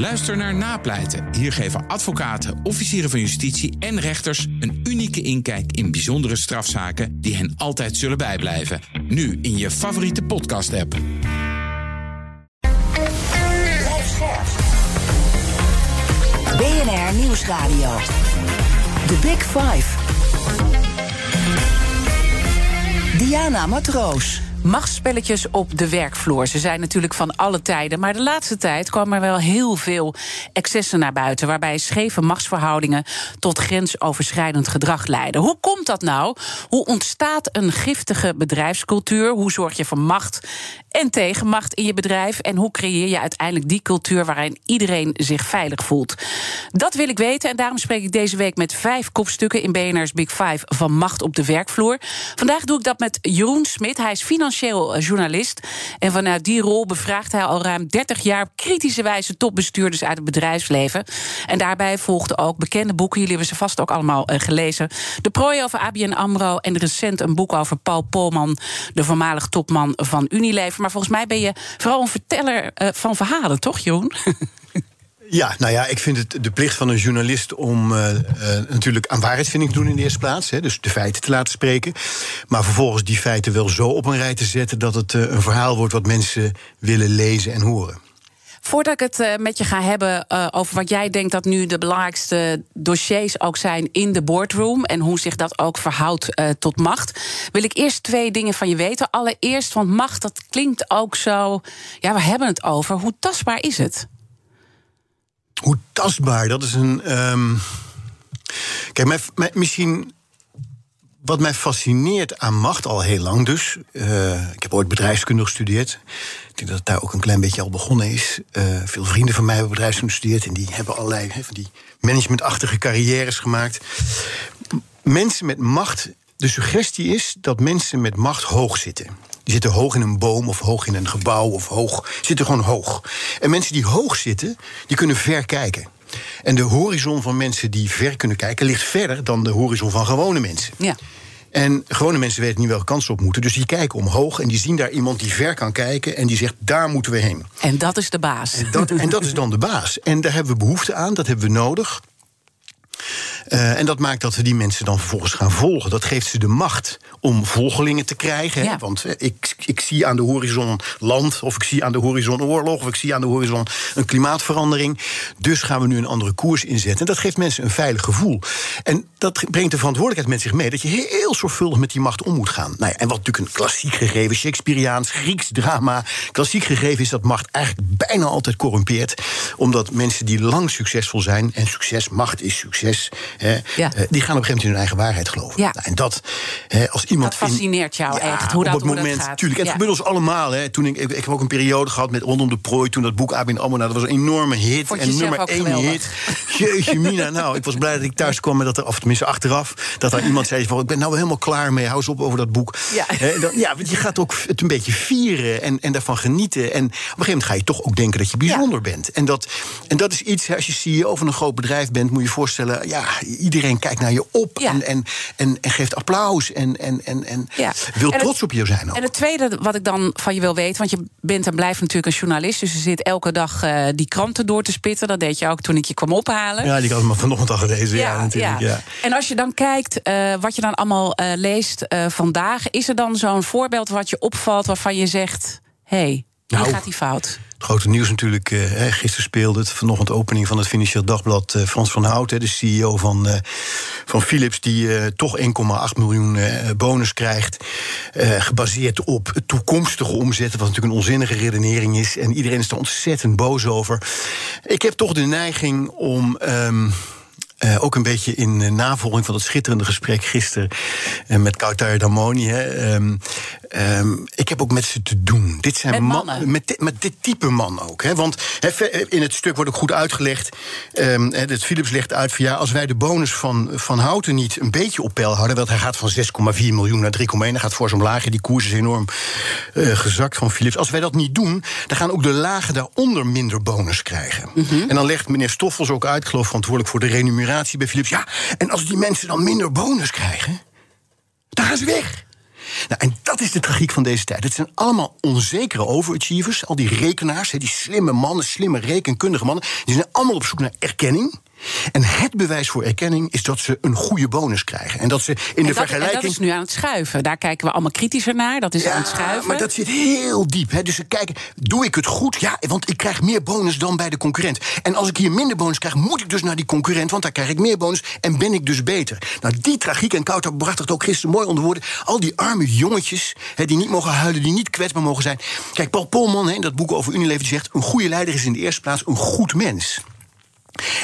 Luister naar Napleiten. Hier geven advocaten, officieren van justitie en rechters een unieke inkijk in bijzondere strafzaken die hen altijd zullen bijblijven. Nu in je favoriete podcast-app. BNR Nieuwsradio. The Big Five. Diana Matroos. Machtsspelletjes op de werkvloer. Ze zijn natuurlijk van alle tijden. Maar de laatste tijd kwamen er wel heel veel excessen naar buiten. Waarbij scheve machtsverhoudingen tot grensoverschrijdend gedrag leiden. Hoe komt dat nou? Hoe ontstaat een giftige bedrijfscultuur? Hoe zorg je voor macht en tegenmacht in je bedrijf? En hoe creëer je uiteindelijk die cultuur waarin iedereen zich veilig voelt? Dat wil ik weten. En daarom spreek ik deze week met vijf kopstukken in BNR's Big Five van macht op de werkvloer. Vandaag doe ik dat met Jeroen Smit. Hij is financieel eh, journalist. En vanuit die rol bevraagt hij al ruim 30 jaar kritische wijze topbestuurders uit het bedrijfsleven. En daarbij volgden ook bekende boeken. Jullie hebben ze vast ook allemaal uh, gelezen. De prooi over ABN Amro en recent een boek over Paul Polman, de voormalig topman van Unilever. Maar volgens mij ben je vooral een verteller uh, van verhalen, toch, Jeroen? Ja, nou ja, ik vind het de plicht van een journalist om uh, uh, natuurlijk aan waarheidsvinding te doen in de eerste plaats. Hè, dus de feiten te laten spreken. Maar vervolgens die feiten wel zo op een rij te zetten dat het uh, een verhaal wordt wat mensen willen lezen en horen. Voordat ik het met je ga hebben over wat jij denkt dat nu de belangrijkste dossiers ook zijn in de boardroom en hoe zich dat ook verhoudt tot macht, wil ik eerst twee dingen van je weten. Allereerst, want macht, dat klinkt ook zo. Ja, we hebben het over. Hoe tastbaar is het? Hoe tastbaar, dat is een. Um... Kijk, misschien. Wat mij fascineert aan macht al heel lang dus. Uh, ik heb ooit bedrijfskunde gestudeerd. Ik denk dat het daar ook een klein beetje al begonnen is. Uh, veel vrienden van mij hebben bedrijfskunde gestudeerd. En die hebben allerlei van die managementachtige carrières gemaakt. Mensen met macht. De suggestie is dat mensen met macht hoog zitten. Die zitten hoog in een boom of hoog in een gebouw of hoog. Zitten gewoon hoog. En mensen die hoog zitten, die kunnen ver kijken. En de horizon van mensen die ver kunnen kijken ligt verder dan de horizon van gewone mensen. Ja. En gewone mensen weten niet welke kant ze op moeten. Dus die kijken omhoog en die zien daar iemand die ver kan kijken. En die zegt, daar moeten we heen. En dat is de baas. En dat, en dat is dan de baas. En daar hebben we behoefte aan, dat hebben we nodig. Uh, en dat maakt dat we die mensen dan vervolgens gaan volgen. Dat geeft ze de macht om volgelingen te krijgen. Ja. Want uh, ik, ik zie aan de horizon land, of ik zie aan de horizon oorlog, of ik zie aan de horizon een klimaatverandering. Dus gaan we nu een andere koers inzetten. En dat geeft mensen een veilig gevoel. En dat brengt de verantwoordelijkheid met zich mee dat je heel zorgvuldig met die macht om moet gaan. Nou ja, en wat natuurlijk een klassiek gegeven, Shakespeareaans, Grieks drama, klassiek gegeven is dat macht eigenlijk bijna altijd corrumpeert. Omdat mensen die lang succesvol zijn, en succes, macht is succes. Hè, ja. uh, die gaan op een gegeven moment in hun eigen waarheid geloven. Ja. Nou, en dat, hè, als iemand. Dat fascineert jou echt, hoe op dat, het hoe moment. dat gaat. Tuurlijk, het Ja. gebeurt ons allemaal. Hè. Toen ik, ik, ik heb ook een periode gehad met rondom de prooi. Toen dat boek ABN AMRO, nou, dat was een enorme hit. Je en nummer één geweldig? hit. Jeetje mina, nou, ik was blij dat ik thuis kwam. En dat er, of tenminste achteraf, dat er iemand zei van... ik ben nou helemaal klaar mee, hou eens op over dat boek. Ja. Dan, ja, want je gaat ook het een beetje vieren en, en daarvan genieten. En op een gegeven moment ga je toch ook denken dat je bijzonder bent. En dat, en dat is iets, als je CEO van een groot bedrijf bent... moet je je voorstellen, ja, iedereen kijkt naar je op... Ja. En, en, en, en geeft applaus en, en, en, en Ja. wil En het- trots op je zijn ook. En het tweede wat ik dan van je wil weten, want je bent en blijft natuurlijk een journalist, dus je zit elke dag eh, die kranten door te spitten. Dat deed je ook toen ik je kwam ophalen. Ja, die had ik maar vanochtend al gelezen. Ja, natuurlijk. Ja. En als je dan kijkt eh, wat je dan allemaal eh, leest eh, vandaag, is er dan zo'n voorbeeld wat je opvalt waarvan je zegt: hé, hey, hier Nou. gaat die fout? Grote nieuws natuurlijk, eh, gisteren speelde het vanochtend opening van het Financieel Dagblad. eh, Frans van Hout, de CEO van, eh, van Philips, die eh, toch 1,8 miljoen bonus krijgt. gebaseerd op toekomstige omzetten, wat natuurlijk een onzinnige redenering is. En iedereen is er ontzettend boos over. Ik heb toch de neiging om. ehm, eh, ook een beetje in eh, navolging van het schitterende gesprek gisteren eh, met Kautar Damoni. Hè, ehm, ehm, ik heb ook met ze te doen. Dit zijn Met man- mannen. met, dit- met dit type man ook. Hè, want in het stuk wordt ook goed uitgelegd. ehm, Philips legt uit van ja, als wij de bonus van, van Houten niet een beetje op peil houden. Want hij gaat van 6,4 miljoen naar 3,1. Hij gaat voor zo'n laagje. Die koers is enorm gezakt van Philips. Als wij dat niet doen, dan gaan ook de lagen daaronder minder bonus krijgen. En dan legt meneer Stoffels ook uit, ik geloof verantwoordelijk voor de remuneratie bij Philips. Ja, en als die mensen dan minder bonus krijgen, dan gaan ze weg. Nou, en dat is de tragiek van deze tijd. Het zijn allemaal onzekere overachievers. Al die rekenaars, die slimme mannen, slimme rekenkundige mannen. Die zijn allemaal op zoek naar erkenning. En het bewijs voor erkenning is dat ze een goede bonus krijgen. En dat ze in de dat, vergelijking. Dat is nu aan het schuiven. Daar kijken we allemaal kritischer naar. Dat is aan het schuiven. Maar dat zit heel diep. Hè. Dus ze kijken, doe ik het goed? Ja, want ik krijg meer bonus dan bij de concurrent. En als ik hier minder bonus krijg, moet ik dus naar die concurrent, want daar krijg ik meer bonus en ben ik dus beter. Nou, die tragiek, en Kouter bracht het ook gisteren mooi onder woorden. Al die arme jongetjes hè, die niet mogen huilen, die niet kwetsbaar mogen zijn. Kijk, Paul Polman, hè, in dat boek over Unilever, die zegt: een goede leider is in de eerste plaats een goed mens.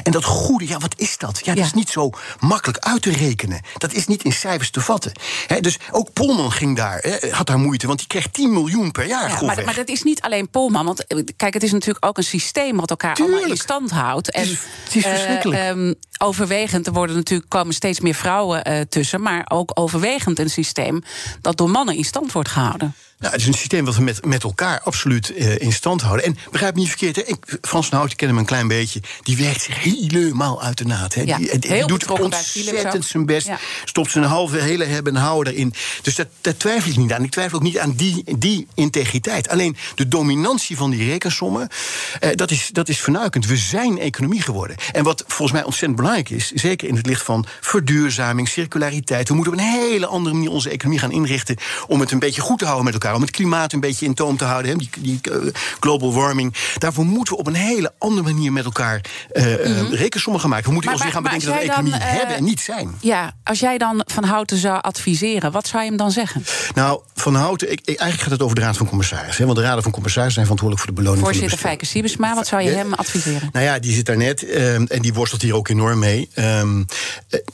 En dat goede, ja, wat is dat? Ja, dat is niet zo makkelijk uit te rekenen. Dat is niet in cijfers te vatten. dus ook Polman ging daar, had daar moeite, want die kreeg 10 miljoen per jaar. Ja, maar, maar, dat is niet alleen Polman. Want eh, kijk, het is natuurlijk ook een systeem wat elkaar allemaal in stand houdt. En, het is, het is verschrikkelijk. Uh, um, overwegend, er worden natuurlijk komen steeds meer vrouwen uh, tussen, maar ook overwegend een systeem dat door mannen in stand wordt gehouden. Nou, het is een systeem wat we met, met elkaar absoluut uh, in stand houden. En begrijp me niet verkeerd, hè? Ik, Frans van Hout, ik ken hem een klein beetje. Die werkt zich helemaal uit de naad. Hè? Ja, die, die doet ontzettend zijn best. Ja. Stopt zijn halve hele hebben en houden erin. Dus dat, daar twijfel ik niet aan. Ik twijfel ook niet aan die, die integriteit. Alleen de dominantie van die rekensommen, uh, dat, is, dat is vernuikend. We zijn economie geworden. En wat volgens mij ontzettend belangrijk is, zeker in het licht van verduurzaming, circulariteit. We moeten op een hele andere manier onze economie gaan inrichten om het een beetje goed te houden met elkaar om het klimaat een beetje in toom te houden, die, die uh, global warming. Daarvoor moeten we op een hele andere manier met elkaar uh, mm -hmm. rekensommen gaan maken. We moeten maar, ons weer gaan bedenken dat we economie dan, hebben en niet zijn. Ja, als jij dan Van Houten zou adviseren, wat zou je hem dan zeggen? Nou, Van Houten, ik, eigenlijk gaat het over de Raad van Commissarissen. Want de Raden van Commissarissen zijn verantwoordelijk voor de beloning Voorzitter van de Fijke Siebesma, wat zou je hem adviseren? Nou ja, die zit daar net um, en die worstelt hier ook enorm mee. Um,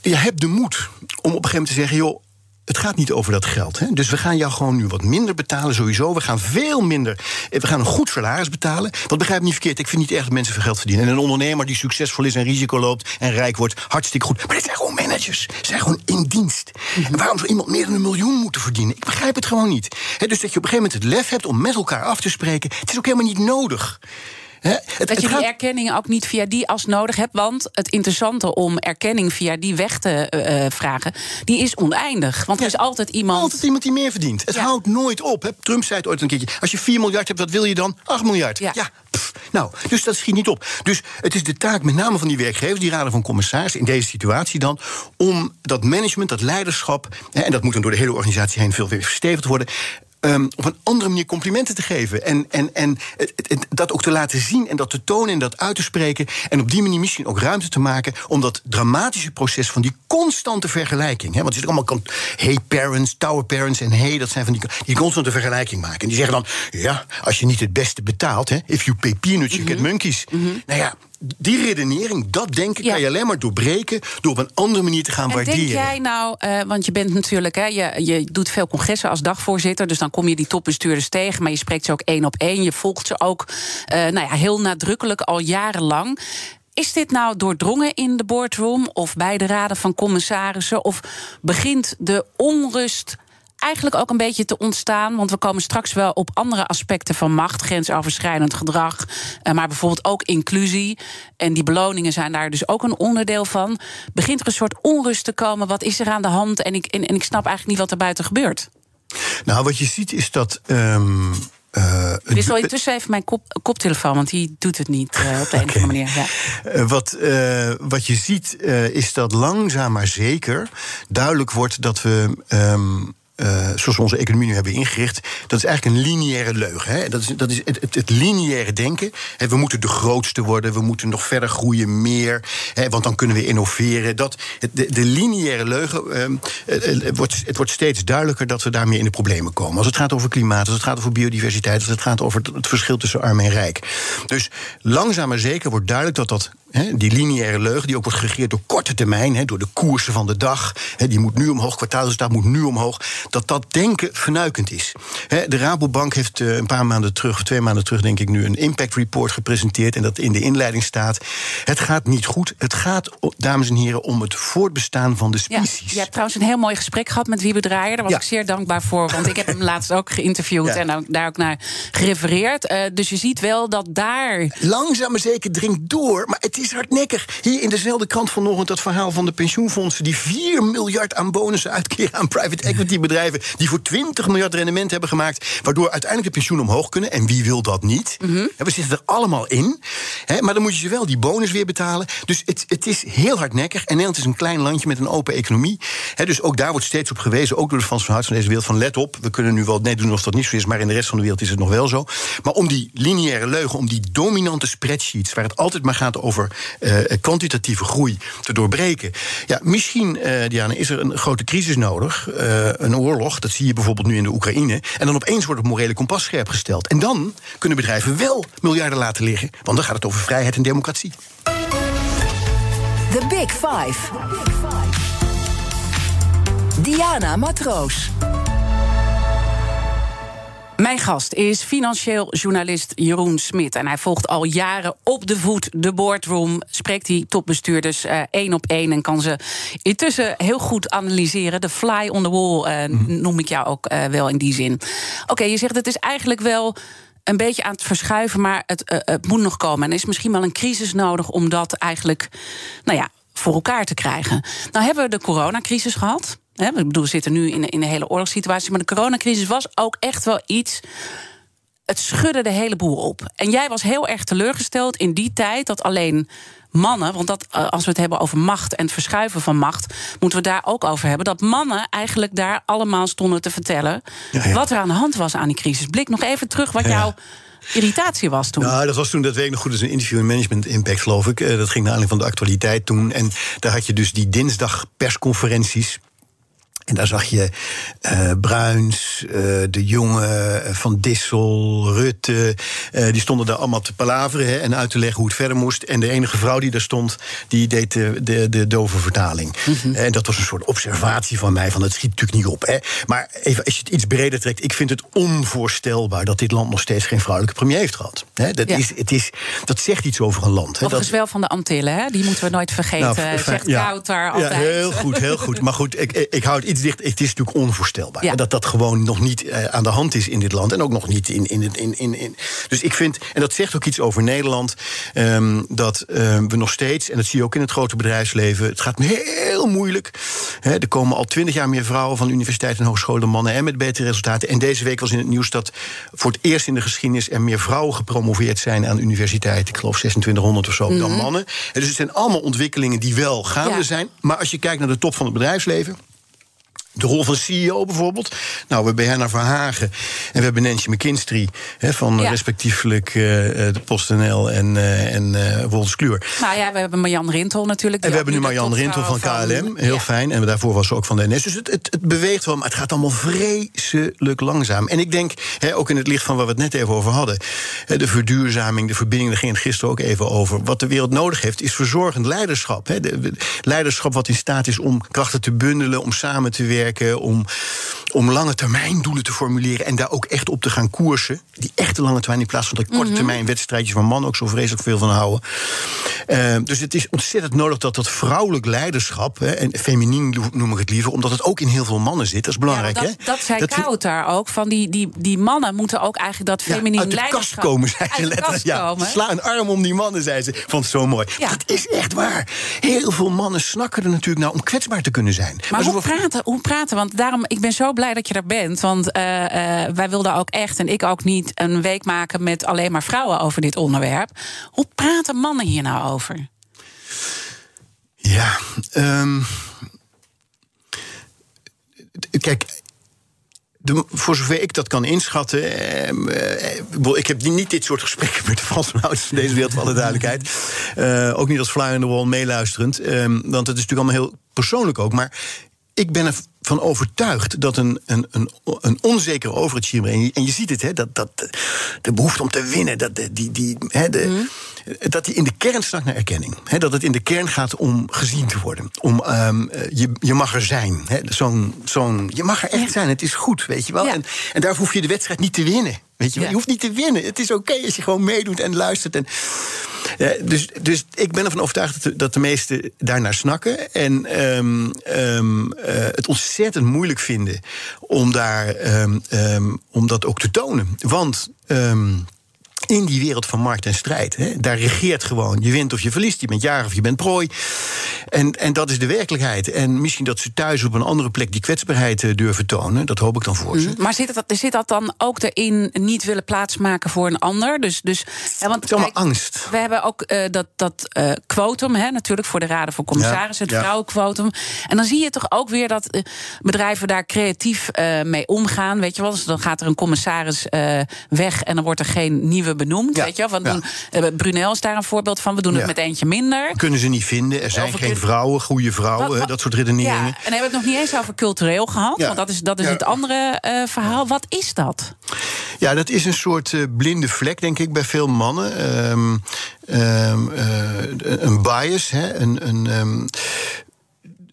je hebt de moed om op een gegeven moment te zeggen... joh, het gaat niet over dat geld. Hè? Dus we gaan jou gewoon nu wat minder betalen, sowieso. We gaan veel minder. We gaan een goed salaris betalen. Want begrijp me niet verkeerd, ik vind niet echt dat mensen veel geld verdienen. En een ondernemer die succesvol is en risico loopt en rijk wordt, hartstikke goed. Maar dit zijn gewoon managers. Ze zijn gewoon in dienst. En waarom zou iemand meer dan een miljoen moeten verdienen? Ik begrijp het gewoon niet. Dus dat je op een gegeven moment het lef hebt om met elkaar af te spreken, het is ook helemaal niet nodig. He, het, dat je gaat... die erkenning ook niet via die as nodig hebt. Want het interessante om erkenning via die weg te uh, vragen, die is oneindig. Want er is altijd iemand. Altijd iemand die meer verdient. Het Ja. houdt nooit op. Trump zei het ooit een keertje. Als je 4 miljard hebt, wat wil je dan? 8 miljard. Ja. pff, nou, dus dat schiet niet op. Dus het is de taak met name van die werkgevers, die raden van commissarissen, in deze situatie dan, om dat management, dat leiderschap, en dat moet dan door de hele organisatie heen veel weer verstevigd worden. Um, op een andere manier complimenten te geven. En, en, en het, het, dat ook te laten zien en dat te tonen en dat uit te spreken. En op die manier misschien ook ruimte te maken om dat dramatische proces van die constante vergelijking. Hè, want het is allemaal kan, hey parents, tower parents en hey, dat zijn van die, die constante vergelijking maken. En die zeggen dan: ja, als je niet het beste betaalt, hè, if you pay peanuts, you get monkeys. Nou ja. Die redenering, dat denken, Ja. kan je alleen maar doorbreken door op een andere manier te gaan En waarderen. denk jij nou, eh, want je bent natuurlijk, hè, je, je doet veel congressen als dagvoorzitter, dus dan kom je die topbestuurders tegen, maar je spreekt ze ook één op één. Je volgt ze ook eh, nou ja, heel nadrukkelijk al jarenlang. Is dit nou doordrongen in de boardroom of bij de raden van commissarissen? Of begint de onrust eigenlijk ook een beetje te ontstaan? Want we komen straks wel op andere aspecten van macht, grensoverschrijdend gedrag, eh, maar bijvoorbeeld ook inclusie. En die beloningen zijn daar dus ook een onderdeel van. Begint er een soort onrust te komen? Wat is er aan de hand? En ik, en, en ik snap eigenlijk niet wat er buiten gebeurt. Nou, wat je ziet is dat. Um, uh, is wel intussen even mijn kop, koptelefoon, want die doet het niet uh, op de een of andere manier. Ja. Uh, wat, wat je ziet is dat langzaam maar zeker duidelijk wordt dat we. Um, uh, zoals we onze economie nu hebben ingericht, dat is eigenlijk een lineaire leugen. Hè? Dat is, dat is het, het, het lineaire denken. Hè? We moeten de grootste worden, we moeten nog verder groeien, meer, hè? want dan kunnen we innoveren. Dat, de, de lineaire leugen, uh, het, wordt, het wordt steeds duidelijker dat we daarmee in de problemen komen. Als het gaat over klimaat, als het gaat over biodiversiteit, als het gaat over het, verschil tussen arm en rijk. Dus langzaam maar zeker wordt duidelijk dat dat die lineaire leugen, die ook wordt geregeerd door korte termijn, door de koersen van de dag. Die moet nu omhoog, kwartaalresultaat moet nu omhoog. Dat dat denken vernuikend is. de Rabobank heeft uh, een paar maanden terug, of twee maanden terug, denk ik nu, een impact report gepresenteerd. En dat in de inleiding staat. Het gaat niet goed. Het gaat, dames en heren, om het voortbestaan van de species. Ja, je hebt trouwens een heel mooi gesprek gehad met Wiebe Draaier. Daar was Ja. ik zeer dankbaar voor. Want ik heb hem laatst ook geïnterviewd Ja. en ook, daar ook naar gerefereerd. Eh, dus je ziet wel dat daar. Langzaam maar zeker dringt door, maar het is hardnekkig. Hier in dezelfde krant vanochtend dat verhaal van de pensioenfondsen... die 4 miljard aan bonussen uitkeren aan private equity bedrijven. Bedrijven die voor 20 miljard rendement hebben gemaakt, waardoor uiteindelijk de pensioenen omhoog kunnen. En wie wil dat niet? Mhm. We zitten er allemaal in. Hè, maar dan moet je ze wel die bonus weer betalen. Dus het, het is heel hardnekkig. En Nederland is een klein landje met een open economie. Hè, dus ook daar wordt steeds op gewezen, ook door de Frans van Hart van deze wereld, van let op, we kunnen nu wel nee doen of dat niet zo is, maar in de rest van de wereld is het nog wel zo. Maar om die lineaire leugen, om die dominante spreadsheets, waar het altijd maar gaat over eh, kwantitatieve groei, te doorbreken. Ja, misschien, eh, Diana, is er een grote crisis nodig, eh, een oorlog, dat zie je bijvoorbeeld nu in de Oekraïne. En dan opeens wordt het morele kompas scherp gesteld. En dan kunnen bedrijven wel miljarden laten liggen, want dan gaat het over vrijheid en democratie. The Big Five. Diana Matroos. Mijn gast is financieel journalist Jeroen Smit. En hij volgt al jaren op de voet de boardroom. Spreekt hij topbestuurders uh, één op één. En kan ze intussen heel goed analyseren. De fly on the wall uh, noem ik jou ook uh, wel in die zin. Oké, okay, je zegt het is eigenlijk wel een beetje aan het verschuiven, maar het, het, moet nog komen. En er is misschien wel een crisis nodig om dat eigenlijk, nou ja, voor elkaar te krijgen. Nou hebben we de coronacrisis gehad. Hè, ik bedoel, we zitten nu in, in een hele oorlogssituatie, maar de coronacrisis was ook echt wel iets. Het schudde de hele boel op. En jij was heel erg teleurgesteld in die tijd dat alleen mannen, want dat, als we het hebben over macht en het verschuiven van macht, moeten we daar ook over hebben. Dat mannen eigenlijk daar allemaal stonden te vertellen ja, ja. wat er aan de hand was aan die crisis. Blik nog even terug wat ja. jouw irritatie was toen. Nou, dat was toen, dat weet ik nog goed, dat is een interview in Management Impact, geloof ik. Dat ging naar aanleiding van de actualiteit toen. En daar had je dus die dinsdag persconferenties. En daar zag je uh, Bruins, uh, de jongen van Dissel, Rutte. Uh, die stonden daar allemaal te palaveren hè, en uit te leggen hoe het verder moest. En de enige vrouw die daar stond, die deed de, de, de dove vertaling. Mm -hmm. En dat was een soort observatie van mij: van het schiet natuurlijk niet op. Hè. Maar even, als je het iets breder trekt, ik vind het onvoorstelbaar dat dit land nog steeds geen vrouwelijke premier heeft gehad. Hè, dat, ja. is, het is, dat zegt iets over een land. Hè. Overigens wel van de Antillen, hè? die moeten we nooit vergeten. Nou, zegt ja, koud daar altijd. Ja, heel goed, heel goed. Maar goed, ik, ik hou het iets dicht. Het is natuurlijk onvoorstelbaar. Ja. Dat dat gewoon nog niet uh, aan de hand is in dit land. En ook nog niet in. in, in, in, in. Dus ik vind, en dat zegt ook iets over Nederland. Um, dat um, we nog steeds, en dat zie je ook in het grote bedrijfsleven. Het gaat heel moeilijk. He, er komen al twintig jaar meer vrouwen van universiteiten en hogescholen dan mannen. En met betere resultaten. En deze week was in het nieuws dat voor het eerst in de geschiedenis er meer vrouwen gepromoveerd zijn aan universiteiten. Ik geloof 2600 of zo mm -hmm. dan mannen. En dus het zijn allemaal ontwikkelingen die wel gaande ja. zijn. Maar als je kijkt naar de top van het bedrijfsleven. De rol van CEO bijvoorbeeld. Nou, we hebben Herna Verhagen en we hebben Nancy McKinstry... He, van ja. respectievelijk uh, de PostNL en, uh, en uh, Wolters Kluwer. Nou ja, we hebben Marjan Rintel natuurlijk. En we hebben nu Marjan Rintel van KLM, heel ja. fijn. En daarvoor was ze ook van de NS. Dus het, het, het, beweegt wel, maar het gaat allemaal vreselijk langzaam. En ik denk, he, ook in het licht van waar we het net even over hadden... de verduurzaming, de verbinding, daar ging het gisteren ook even over... wat de wereld nodig heeft, is verzorgend leiderschap. De, de, leiderschap wat in staat is om krachten te bundelen, om samen te werken om, om lange termijn doelen te formuleren en daar ook echt op te gaan koersen. Die echte lange termijn in plaats van de korte Mhm. termijn wedstrijdjes waar mannen ook zo vreselijk veel van houden. Uh, dus het is ontzettend nodig dat dat vrouwelijk leiderschap, hè, en feminien noem ik het liever, omdat het ook in heel veel mannen zit. Dat is belangrijk. Ja, dat, hè? dat zei dat Koud daar ook. Van die, die, die mannen moeten ook eigenlijk dat feminien ja, uit de leiderschap... kast komen, zei ze letterlijk. Ja, sla een arm om die mannen, zei ze. Vond het zo mooi. Ja. Dat is echt waar. Heel veel mannen snakken er natuurlijk naar om kwetsbaar te kunnen zijn. Maar hoe praten, hoe praten? Want daarom, ik ben zo blij dat je daar bent. Want uh, uh, wij wilden ook echt, en ik ook niet, een week maken met alleen maar vrouwen over dit onderwerp. Hoe praten mannen hier nou over? Ja, um, kijk. De, voor zover ik dat kan inschatten. Eh, ik heb niet dit soort gesprekken met de Franse ouders van deze wereld, voor alle duidelijkheid. Uh, ook niet als fly in the wall meeluisterend. Um, want het is natuurlijk allemaal heel persoonlijk ook. Maar ik ben ervan overtuigd dat een, een, een, een onzekere overheidsregime. En en je ziet het, hè, dat, dat de behoefte om te winnen. Dat, die, die, hè, de, mm dat die in de kern snakt naar erkenning. He, dat het in de kern gaat om gezien te worden. Om, um, je, je mag er zijn. Zo'n, zo'n, je mag er echt zijn. Het is goed, weet je wel. Ja. En, en daarvoor hoef je de wedstrijd niet te winnen. Weet je, ja. je hoeft niet te winnen. Het is oké okay als je gewoon meedoet en luistert. En, ja, dus, dus ik ben ervan overtuigd dat de, dat de meesten daarnaar snakken. En um, um, uh, het ontzettend moeilijk vinden om, daar, um, om dat ook te tonen. Want in die wereld van markt en strijd. Hè, daar regeert gewoon. Je wint of je verliest. Je bent jarig of je bent prooi. En, en dat is de werkelijkheid. En misschien dat ze thuis op een andere plek die kwetsbaarheid uh, durven tonen. Dat hoop ik dan voor ze. Mhm. Maar zit dat, zit dat dan ook erin niet willen plaatsmaken voor een ander? Dus, dus, ja, want, het is allemaal angst. We hebben ook uh, dat, dat uh, quotum, hè, natuurlijk voor de Raden van Commissarissen, het ja. vrouwenquotum. En dan zie je toch ook weer dat bedrijven daar creatief mee omgaan. Weet je wel, dus dan gaat er een commissaris weg en dan wordt er geen nieuwe benoemd. Weet je we doen, Brunel is daar een voorbeeld van. We doen het met eentje minder. Kunnen ze niet vinden. Er zijn geen vrouwen, goede vrouwen, wat, wat, dat soort redeneringen. Ja, en dan hebben we het nog niet eens over cultureel gehad. Want dat is, dat is het andere uh, verhaal. Wat is dat? Ja, dat is een soort uh, blinde vlek, denk ik, bij veel mannen. Um, um, uh, een bias, hè, een. een um,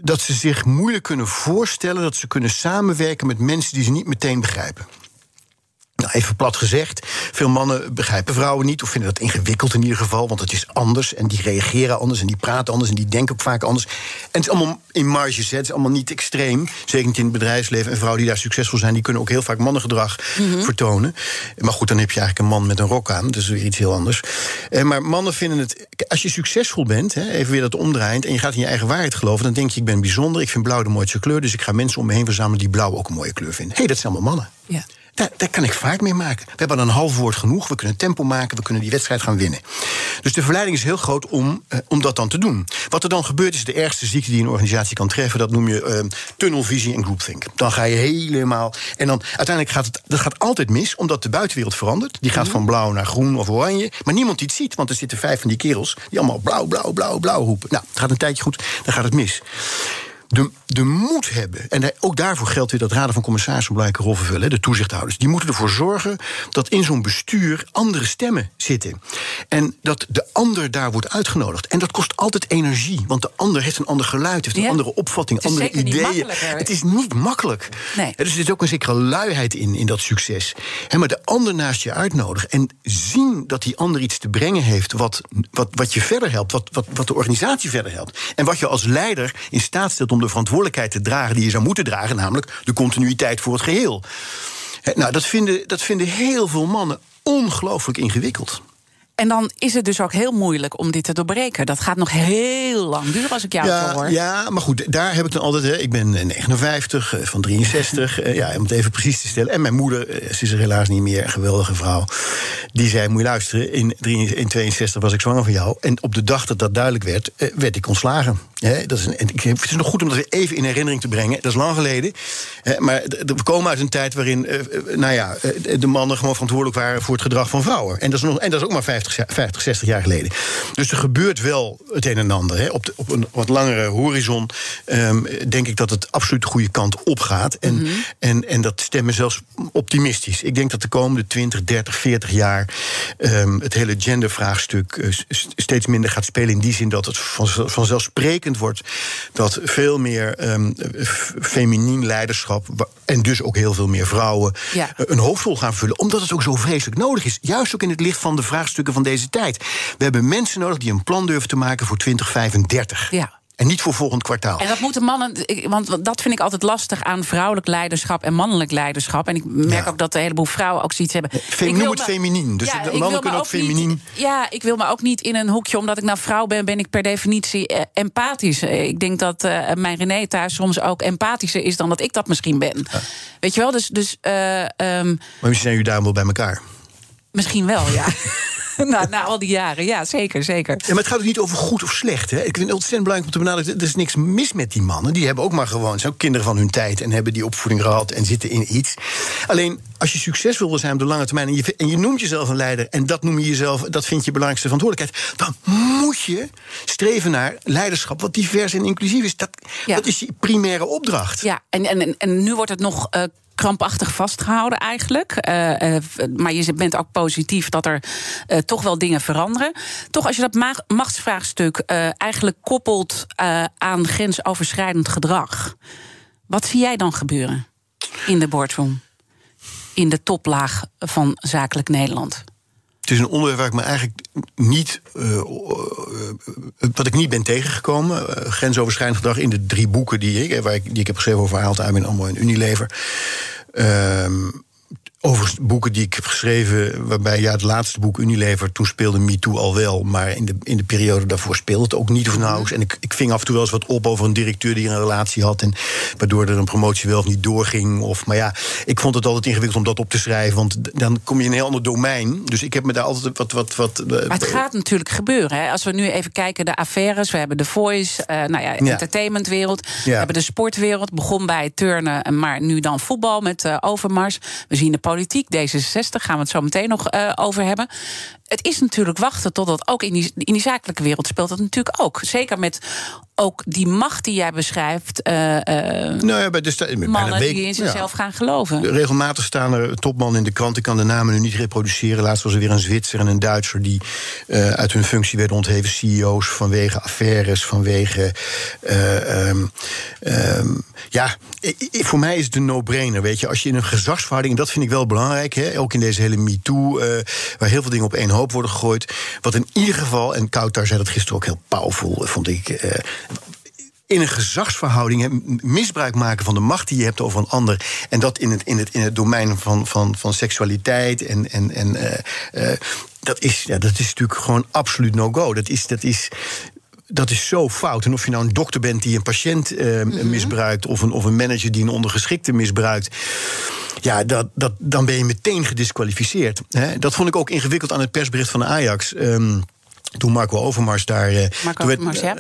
dat ze zich moeilijk kunnen voorstellen dat ze kunnen samenwerken met mensen die ze niet meteen begrijpen. Nou, even plat gezegd, veel mannen begrijpen vrouwen niet of vinden dat ingewikkeld in ieder geval, want het is anders en die reageren anders en die praten anders en die denken ook vaak anders. En het is allemaal in marges, het is allemaal niet extreem, zeker niet in het bedrijfsleven. En vrouwen die daar succesvol zijn, die kunnen ook heel vaak mannengedrag mm-hmm. vertonen. Maar goed, dan heb je eigenlijk een man met een rok aan, dus weer iets heel anders. Eh, maar mannen vinden het, als je succesvol bent, hè, even weer dat omdraaiend, en je gaat in je eigen waarheid geloven, dan denk je, ik ben bijzonder, ik vind blauw de mooiste kleur, dus ik ga mensen om me heen verzamelen die blauw ook een mooie kleur vinden. Hé, hey, dat zijn allemaal mannen. Ja. Daar, daar, kan ik vaart mee maken. We hebben een half woord genoeg. We kunnen tempo maken. We kunnen die wedstrijd gaan winnen. Dus de verleiding is heel groot om, eh, om dat dan te doen. Wat er dan gebeurt is de ergste ziekte die een organisatie kan treffen. Dat noem je uh, tunnelvisie en groupthink. Dan ga je helemaal. En dan uiteindelijk gaat het dat gaat altijd mis, omdat de buitenwereld verandert. Die gaat van blauw naar groen of oranje. Maar niemand die het ziet, want er zitten vijf van die kerels die allemaal blauw, blauw, blauw, blauw roepen. Nou, het gaat een tijdje goed, dan gaat het mis de, de moed hebben. En ook daarvoor geldt weer dat raden van commissarissen belangrijke rol vervullen. De toezichthouders. Die moeten ervoor zorgen dat in zo'n bestuur andere stemmen zitten. En dat de ander daar wordt uitgenodigd. En dat kost altijd energie. Want de ander heeft een ander geluid, heeft een Ja. andere opvatting, Het is andere ideeën. Het is niet makkelijk. Nee. Dus er zit ook een zekere luiheid in, in dat succes. Maar de ander naast je uitnodigen en zien dat die ander iets te brengen heeft wat, wat, wat je verder helpt, wat, wat, wat de organisatie verder helpt. En wat je als leider in staat stelt om de verantwoordelijkheid te dragen die je zou moeten dragen, namelijk de continuïteit voor het geheel. Nou, dat vinden, dat vinden heel veel mannen ongelooflijk ingewikkeld. En dan is het dus ook heel moeilijk om dit te doorbreken. Dat gaat nog heel lang duren als ik jou Ja, hoor. ja, maar goed, daar heb ik dan altijd. Hè, ik ben eh, 59, eh, van 63. eh, ja, om het even precies te stellen. En mijn moeder, eh, ze is er helaas niet meer, een geweldige vrouw. Die zei: Moet je luisteren, in, 63 in 62 was ik zwanger van jou. En op de dag dat dat duidelijk werd, eh, werd ik ontslagen. Dat is een, en ik- het is nog goed om dat even in herinnering te brengen. Dat is lang geleden. Maar we komen uit een tijd waarin eh, eh, nou ja, eh, de mannen gewoon verantwoordelijk waren voor het gedrag van vrouwen. En dat is, nog, en dat is ook maar 50, 50 60 jaar geleden. Dus er gebeurt wel het een en ander. Hè. Op, de- op een wat langere horizon ehm, denk ik dat het absoluut de goede kant op gaat. En, en, en dat stemmen zelfs optimistisch. Ik denk dat de komende 20, 30, 40 jaar ehm, het hele gendervraagstuk eh, steeds minder gaat spelen. In die zin dat het van, vanzelfsprekend wordt dat veel meer f- feminien leiderschap. en dus ook heel veel meer vrouwen. Ja. eh, een hoofdrol gaan vullen. Omdat het ook zo vreselijk nodig is. Juist ook in het licht van de vraagstukken van deze tijd. We hebben mensen nodig die een plan durven te maken voor 2035. Ja. En niet voor volgend kwartaal. En dat moeten mannen, want dat vind ik altijd lastig aan vrouwelijk leiderschap en mannelijk leiderschap. En ik merk Ja. ook dat een heleboe vrouwen ook zoiets hebben. Ik noem het feminien. Dus ik mannen kunnen ook niet- feminien. ja, ik wil me ook niet in een hoekje, omdat ik nou vrouw ben, ben ik per definitie eh, empathisch. Eh, Ik denk dat eh, mijn René thuis soms ook empathischer is dan dat ik dat misschien ben. Weet je wel, dus, dus eh, ehm, Maar misschien zijn jullie daarom wel bij elkaar. misschien wel, ja. nou, na al die jaren, ja, zeker, zeker. Ja, maar het gaat ook niet over goed of slecht. Hè. Ik vind het ontzettend belangrijk om te benadrukken... er is niks mis met die mannen. Die hebben ook maar gewoon... zijn kinderen van hun tijd... en hebben die opvoeding gehad en zitten in iets. Alleen, als je succesvol wil zijn op de lange termijn... en je, en je noemt jezelf een leider... en dat noem je jezelf... dat vind je belangrijkste verantwoordelijkheid... dan moet je streven naar leiderschap... wat divers en inclusief is. Dat, Ja. dat is je primaire opdracht. Ja, en, en, en nu wordt het nog eh, krampachtig vastgehouden eigenlijk. Eh, eh, maar je bent ook positief dat er toch wel dingen veranderen. Toch als je dat ma- machtsvraagstuk eigenlijk koppelt aan grensoverschrijdend gedrag. Wat zie jij dan gebeuren in de boardroom? In de toplaag van zakelijk Nederland? Het is een onderwerp waar ik me eigenlijk niet. eh, eh, wat ik niet ben tegengekomen. Eh, grensoverschrijdend gedrag in de drie boeken die ik, eh, waar ik, die ik heb geschreven over Haalt en allemaal in Unilever. Ehm, Overigens, boeken die ik heb geschreven, waarbij ja, het laatste boek Unilever, toen speelde MeToo al wel, maar in de, in de periode daarvoor speelde het ook niet of nauwelijks. En ik, ik ving af en toe wel eens wat op over een directeur die een relatie had, en waardoor er een promotie wel of niet doorging. Of, maar ja, ik vond het altijd ingewikkeld om dat op te schrijven, want dan kom je in een heel ander domein. Dus ik heb me daar altijd wat. wat, wat maar het gaat natuurlijk gebeuren. Hè? Als we nu even kijken, de affaires, we hebben de Voice, uh, nou ja, entertainmentwereld, we hebben de sportwereld, begon bij turnen, maar nu dan voetbal met uh, Overmars. We zien de politiek, D66, gaan we het zo meteen nog uh, over hebben. Het is natuurlijk wachten totdat ook in die, in die zakelijke wereld speelt dat natuurlijk ook. Zeker met ook die macht die jij beschrijft. Uh, nou ja, bij de mannen week, die in zichzelf ja. gaan geloven. Regelmatig staan er topmannen in de krant. Ik kan de namen nu niet reproduceren. Laatst was er weer een Zwitser en een Duitser die uh, uit hun functie werden ontheven. CEO's vanwege affaires, vanwege. Um, um, ja, voor mij is het een no-brainer. Weet je, als je in een gezagsverhouding, en dat vind ik wel belangrijk, hè, ook in deze hele MeToo, waar heel veel dingen op één hoop worden gegooid. Wat in ieder geval, en Koutar zei dat gisteren ook heel powerful, vond ik in een gezagsverhouding misbruik maken van de macht die je hebt over een ander. En dat in het, in het, in het domein van, van, van seksualiteit. En, en, en uh, dat, is, ja, dat is natuurlijk gewoon absoluut no-go. Dat is, dat is dat is zo fout. En of je nou een dokter bent die een patiënt uh, misbruikt, of een, of een manager die een ondergeschikte misbruikt. Ja, dat, dat, dan ben je meteen gedisqualificeerd. Hè? Dat vond ik ook ingewikkeld aan het persbericht van Ajax. Um, toen Marco Overmars daar. Eh, Marco Overmars, ja.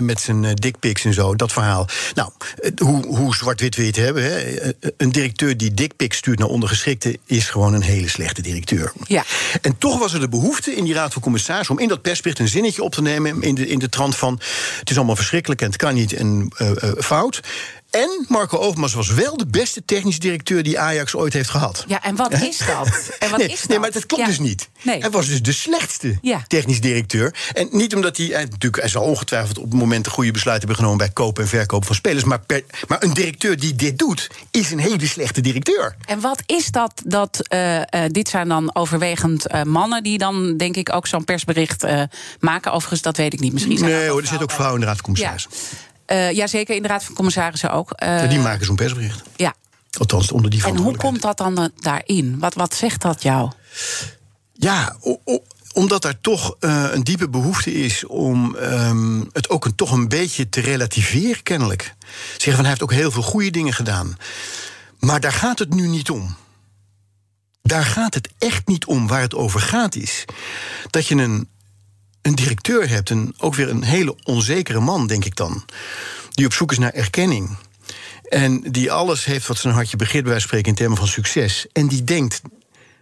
Met zijn dickpics en zo, dat verhaal. Nou, hoe, hoe zwart-wit je het hebben? Hè? Een directeur die dickpics stuurt naar ondergeschikte is gewoon een hele slechte directeur. Ja. En toch was er de behoefte in die Raad van Commissarissen om in dat persbericht een zinnetje op te nemen. in de, in de trant van: het is allemaal verschrikkelijk en het kan niet en fout. En Marco Overmars was wel de beste technisch directeur die Ajax ooit heeft gehad. Ja, en wat is dat? En wat nee, is dat? nee, maar dat klopt dus niet. Nee. Hij was dus de slechtste ja. technisch directeur. En niet omdat hij, hij, natuurlijk, hij zal ongetwijfeld op het moment een goede besluit hebben genomen bij kopen en verkopen van spelers. Maar, per, maar een directeur die dit doet, is een hele slechte directeur. En wat is dat? dat uh, uh, dit zijn dan overwegend uh, mannen die dan, denk ik, ook zo'n persbericht maken. Overigens, dat weet ik niet. Misschien zijn nee hoor, er zitten ook vrouwen in de raad van commissarissen. Ja. Uh, jazeker, in de Raad van Commissarissen ook. Uh, ja, die maken zo'n persbericht. Ja. Althans, onder die En hoe komt dat dan daarin? Wat, wat zegt dat jou? Ja, o, o, omdat er toch uh, een diepe behoefte is om um, het ook een, toch een beetje te relativeren, kennelijk. Zeggen van hij heeft ook heel veel goede dingen gedaan. Maar daar gaat het nu niet om. Daar gaat het echt niet om. Waar het over gaat is dat je een een directeur hebt, en ook weer een hele onzekere man, denk ik dan, die op zoek is naar erkenning. En die alles heeft wat zijn hartje begint, bij wijze spreken in termen van succes. En die denkt,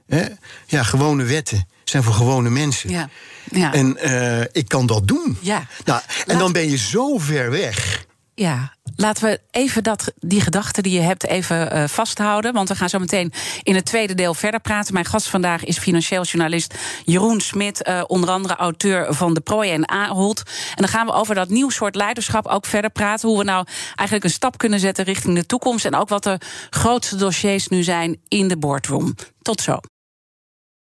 hè, ja, gewone wetten zijn voor gewone mensen. Ja. Ja. En uh, ik kan dat doen. Ja. Nou, en Laat... dan ben je zo ver weg. Ja, laten we even dat, die gedachten die je hebt even uh, vasthouden. Want we gaan zo meteen in het tweede deel verder praten. Mijn gast vandaag is financieel journalist Jeroen Smit. Uh, onder andere auteur van De Prooi en Ahold. En dan gaan we over dat nieuw soort leiderschap ook verder praten. Hoe we nou eigenlijk een stap kunnen zetten richting de toekomst. En ook wat de grootste dossiers nu zijn in de boardroom. Tot zo.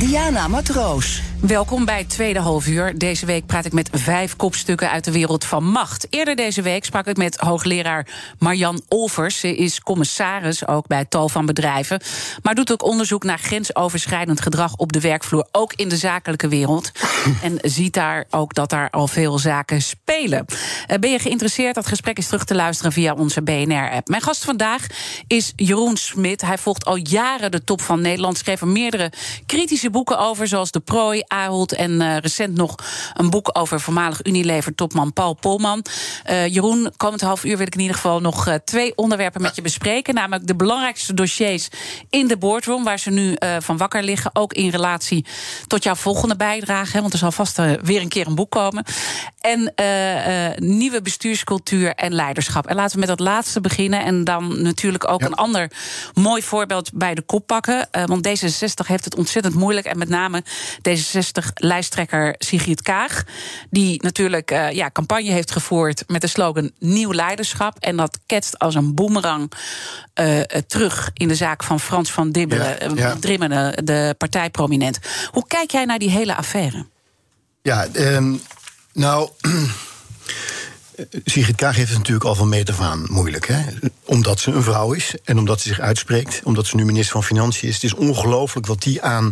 Diana Matroos. Welkom bij het tweede halfuur. Deze week praat ik met vijf kopstukken uit de wereld van macht. Eerder deze week sprak ik met hoogleraar Marjan Olvers. Ze is commissaris ook bij tal van bedrijven. Maar doet ook onderzoek naar grensoverschrijdend gedrag op de werkvloer. Ook in de zakelijke wereld. En ziet daar ook dat daar al veel zaken spelen. Ben je geïnteresseerd? Dat gesprek is terug te luisteren via onze BNR-app. Mijn gast vandaag is Jeroen Smit. Hij volgt al jaren de top van Nederland. Schreef er meerdere kritische boeken over, zoals De Prooi. Ahold en uh, recent nog een boek over voormalig Unilever-topman Paul Polman. Uh, Jeroen, komend half uur wil ik in ieder geval nog uh, twee onderwerpen met je bespreken. Namelijk de belangrijkste dossiers in de boardroom, waar ze nu van wakker liggen. Ook in relatie tot jouw volgende bijdrage. Hè, want er zal vast weer een keer een boek komen. En nieuwe bestuurscultuur en leiderschap. En laten we met dat laatste beginnen. En dan natuurlijk ook ja. een ander mooi voorbeeld bij de kop pakken. want D66 heeft het ontzettend moeilijk. En met name D66-lijsttrekker Sigrid Kaag. Die natuurlijk uh, ja, campagne heeft gevoerd met de slogan Nieuw Leiderschap. En dat ketst als een boemerang uh, terug in de zaak van Frans van Dibbelen, ja, ja. Drimmelen, de partijprominent. Hoe kijk jij naar die hele affaire? Ja, um, nou. Sigrid Kaag heeft het natuurlijk al van meet af aan moeilijk. Hè? Omdat ze een vrouw is en omdat ze zich uitspreekt. Omdat ze nu minister van Financiën is. Het is ongelooflijk wat die aan,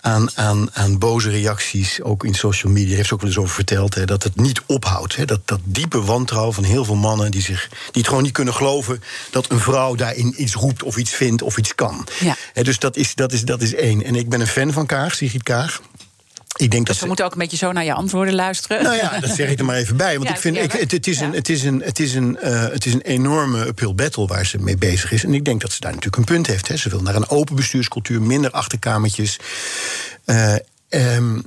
aan, aan, aan boze reacties, ook in social media, heeft ze ook wel eens over verteld. Hè, dat het niet ophoudt. Hè? Dat, dat diepe wantrouwen van heel veel mannen die, zich, die het gewoon niet kunnen geloven dat een vrouw daarin iets roept of iets vindt of iets kan. Ja. Hè, dus dat is, dat, is, dat is één. En ik ben een fan van Kaag, Sigrid Kaag. Ik denk dus dat we moeten ook een beetje zo naar je antwoorden luisteren. Nou ja, dat zeg ik er maar even bij. Want Ja, ik vind, ik, het, het, is een, het, is een, het, is een, eh, het is een enorme uphill battle waar ze mee bezig is. En ik denk dat ze daar natuurlijk een punt heeft. Hè. Ze wil naar een open bestuurscultuur, minder achterkamertjes. Eh, ehm, eh,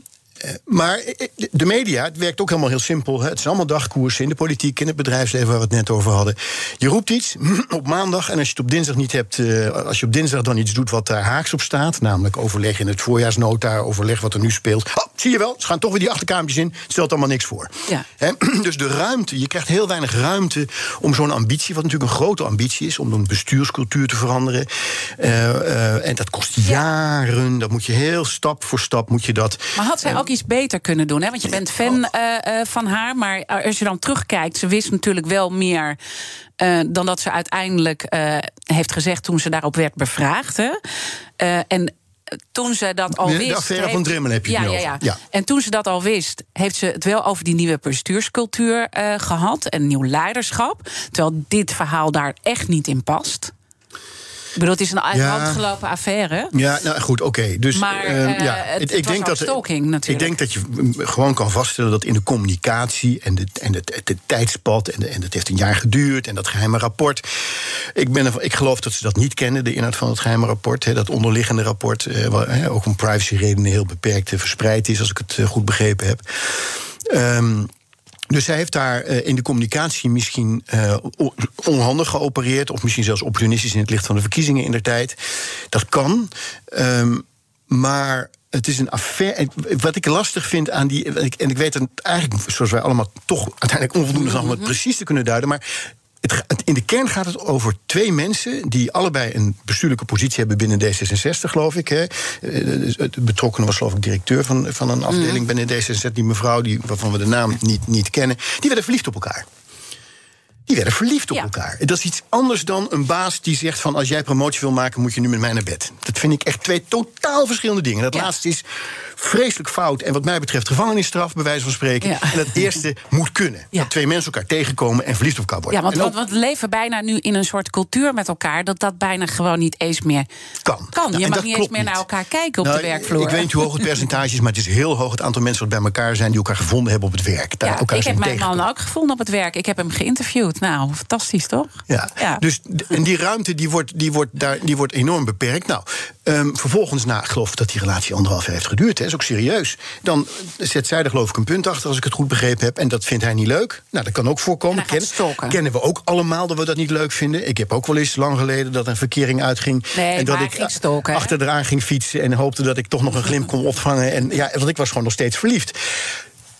maar eh, de media, het werkt ook helemaal heel simpel. Het zijn allemaal dagkoersen in de politiek, in het bedrijfsleven waar we het net over hadden. Je roept iets op maandag en als je het op dinsdag niet hebt, eh, als je op dinsdag dan iets doet wat daar haaks op staat, namelijk overleg in het voorjaarsnota, overleg wat er nu speelt. Oh, zie je wel, ze gaan toch weer die achterkamertjes in. Het stelt allemaal niks voor. Ja. Dus de ruimte, je krijgt heel weinig ruimte om zo'n ambitie, wat natuurlijk een grote ambitie is, om een bestuurscultuur te veranderen. Eh, eh, en dat kost jaren. Dat moet je heel stap voor stap moet je dat. Maar had zij ook iets beter kunnen doen? Hè? Want je bent fan eh, eh, van haar. Maar als je dan terugkijkt, ze wist natuurlijk wel meer. eh, dan dat ze uiteindelijk heeft gezegd toen ze daarop werd bevraagd. Hè? En toen ze dat al De- de wist. van heb je ja, ja, ja. Ja. En toen ze dat al wist, heeft ze het wel over die nieuwe bestuurscultuur eh, gehad. En nieuw leiderschap. Terwijl dit verhaal daar echt niet in past. Ik bedoel, het is een uit Ja. hand gelopen affaire. Ja, nou goed, oké. Dus Maar, ehm, eh, ja, het- het was wel stalking ik natuurlijk. denk dat je gewoon kan vaststellen dat in de communicatie en de, en het, het, tijdspad en, de, en het heeft een jaar geduurd en dat geheime rapport. Ik, ben ervan, ik geloof dat ze dat niet kennen, de inhoud van het geheime rapport, hè, dat onderliggende rapport, eh, waar, ook om privacyredenen heel beperkt eh, verspreid is, als ik het eh, goed begrepen heb. Ehm, dus zij heeft daar eh, in de communicatie misschien eh, onhandig geopereerd, of misschien zelfs opportunistisch in het licht van de verkiezingen in der tijd. Dat kan. Ehm, maar het is een affaire. Wat ik lastig vind aan die. En ik, en ik weet het eigenlijk, zoals wij allemaal toch uiteindelijk onvoldoende zijn om het precies te kunnen duiden. Maar het, in de kern gaat het over twee mensen die allebei een bestuurlijke positie hebben binnen D66, geloof ik. Hè. Eh, dus Het betrokkenen was, geloof ik, directeur van, van een afdeling binnen D66. Die mevrouw, die, waarvan we de naam niet, niet kennen, die werden verliefd op elkaar. Die werden verliefd op Ja. elkaar. Dat is iets anders dan een baas die zegt van... als jij promotie wil maken, moet je nu met mij naar bed. Dat vind ik echt twee totaal verschillende dingen. Dat Ja. laatste is vreselijk fout. En wat mij betreft gevangenisstraf, bij wijze van spreken. Ja. En dat eerste moet kunnen. Ja. Dat twee mensen elkaar tegenkomen en verliefd op elkaar worden. Ja, want, want we leven bijna nu in een soort cultuur met elkaar... dat dat bijna gewoon niet eens meer kan. kan. Nou, je mag niet eens meer naar elkaar kijken op Nou, de werkvloer. Ik weet niet hoe hoog het percentage is, maar het is heel hoog het aantal mensen wat bij elkaar zijn die elkaar gevonden hebben op het werk. Daar elkaar ik heb mijn man ook gevonden op het werk. Ik heb hem geïnterviewd. Nou, fantastisch toch? Ja. Ja. Dus en die ruimte die wordt, die wordt, daar, die wordt enorm beperkt. Nou, ehm, vervolgens, na, ik geloof dat die relatie anderhalf jaar heeft geduurd. Hè, is ook serieus. Dan zet zij er geloof ik een punt achter, als ik het goed begrepen heb. En dat vindt hij niet leuk. Nou, dat kan ook voorkomen. En hij gaat stalken. kennen we ook allemaal dat we dat niet leuk vinden. Ik heb ook wel eens lang geleden dat een verkering uitging. Nee, en dat ik hij ging stalken, hè? achter eraan ging fietsen en hoopte dat ik toch nog een glimp kon opvangen. En ja, want ik was gewoon nog steeds verliefd.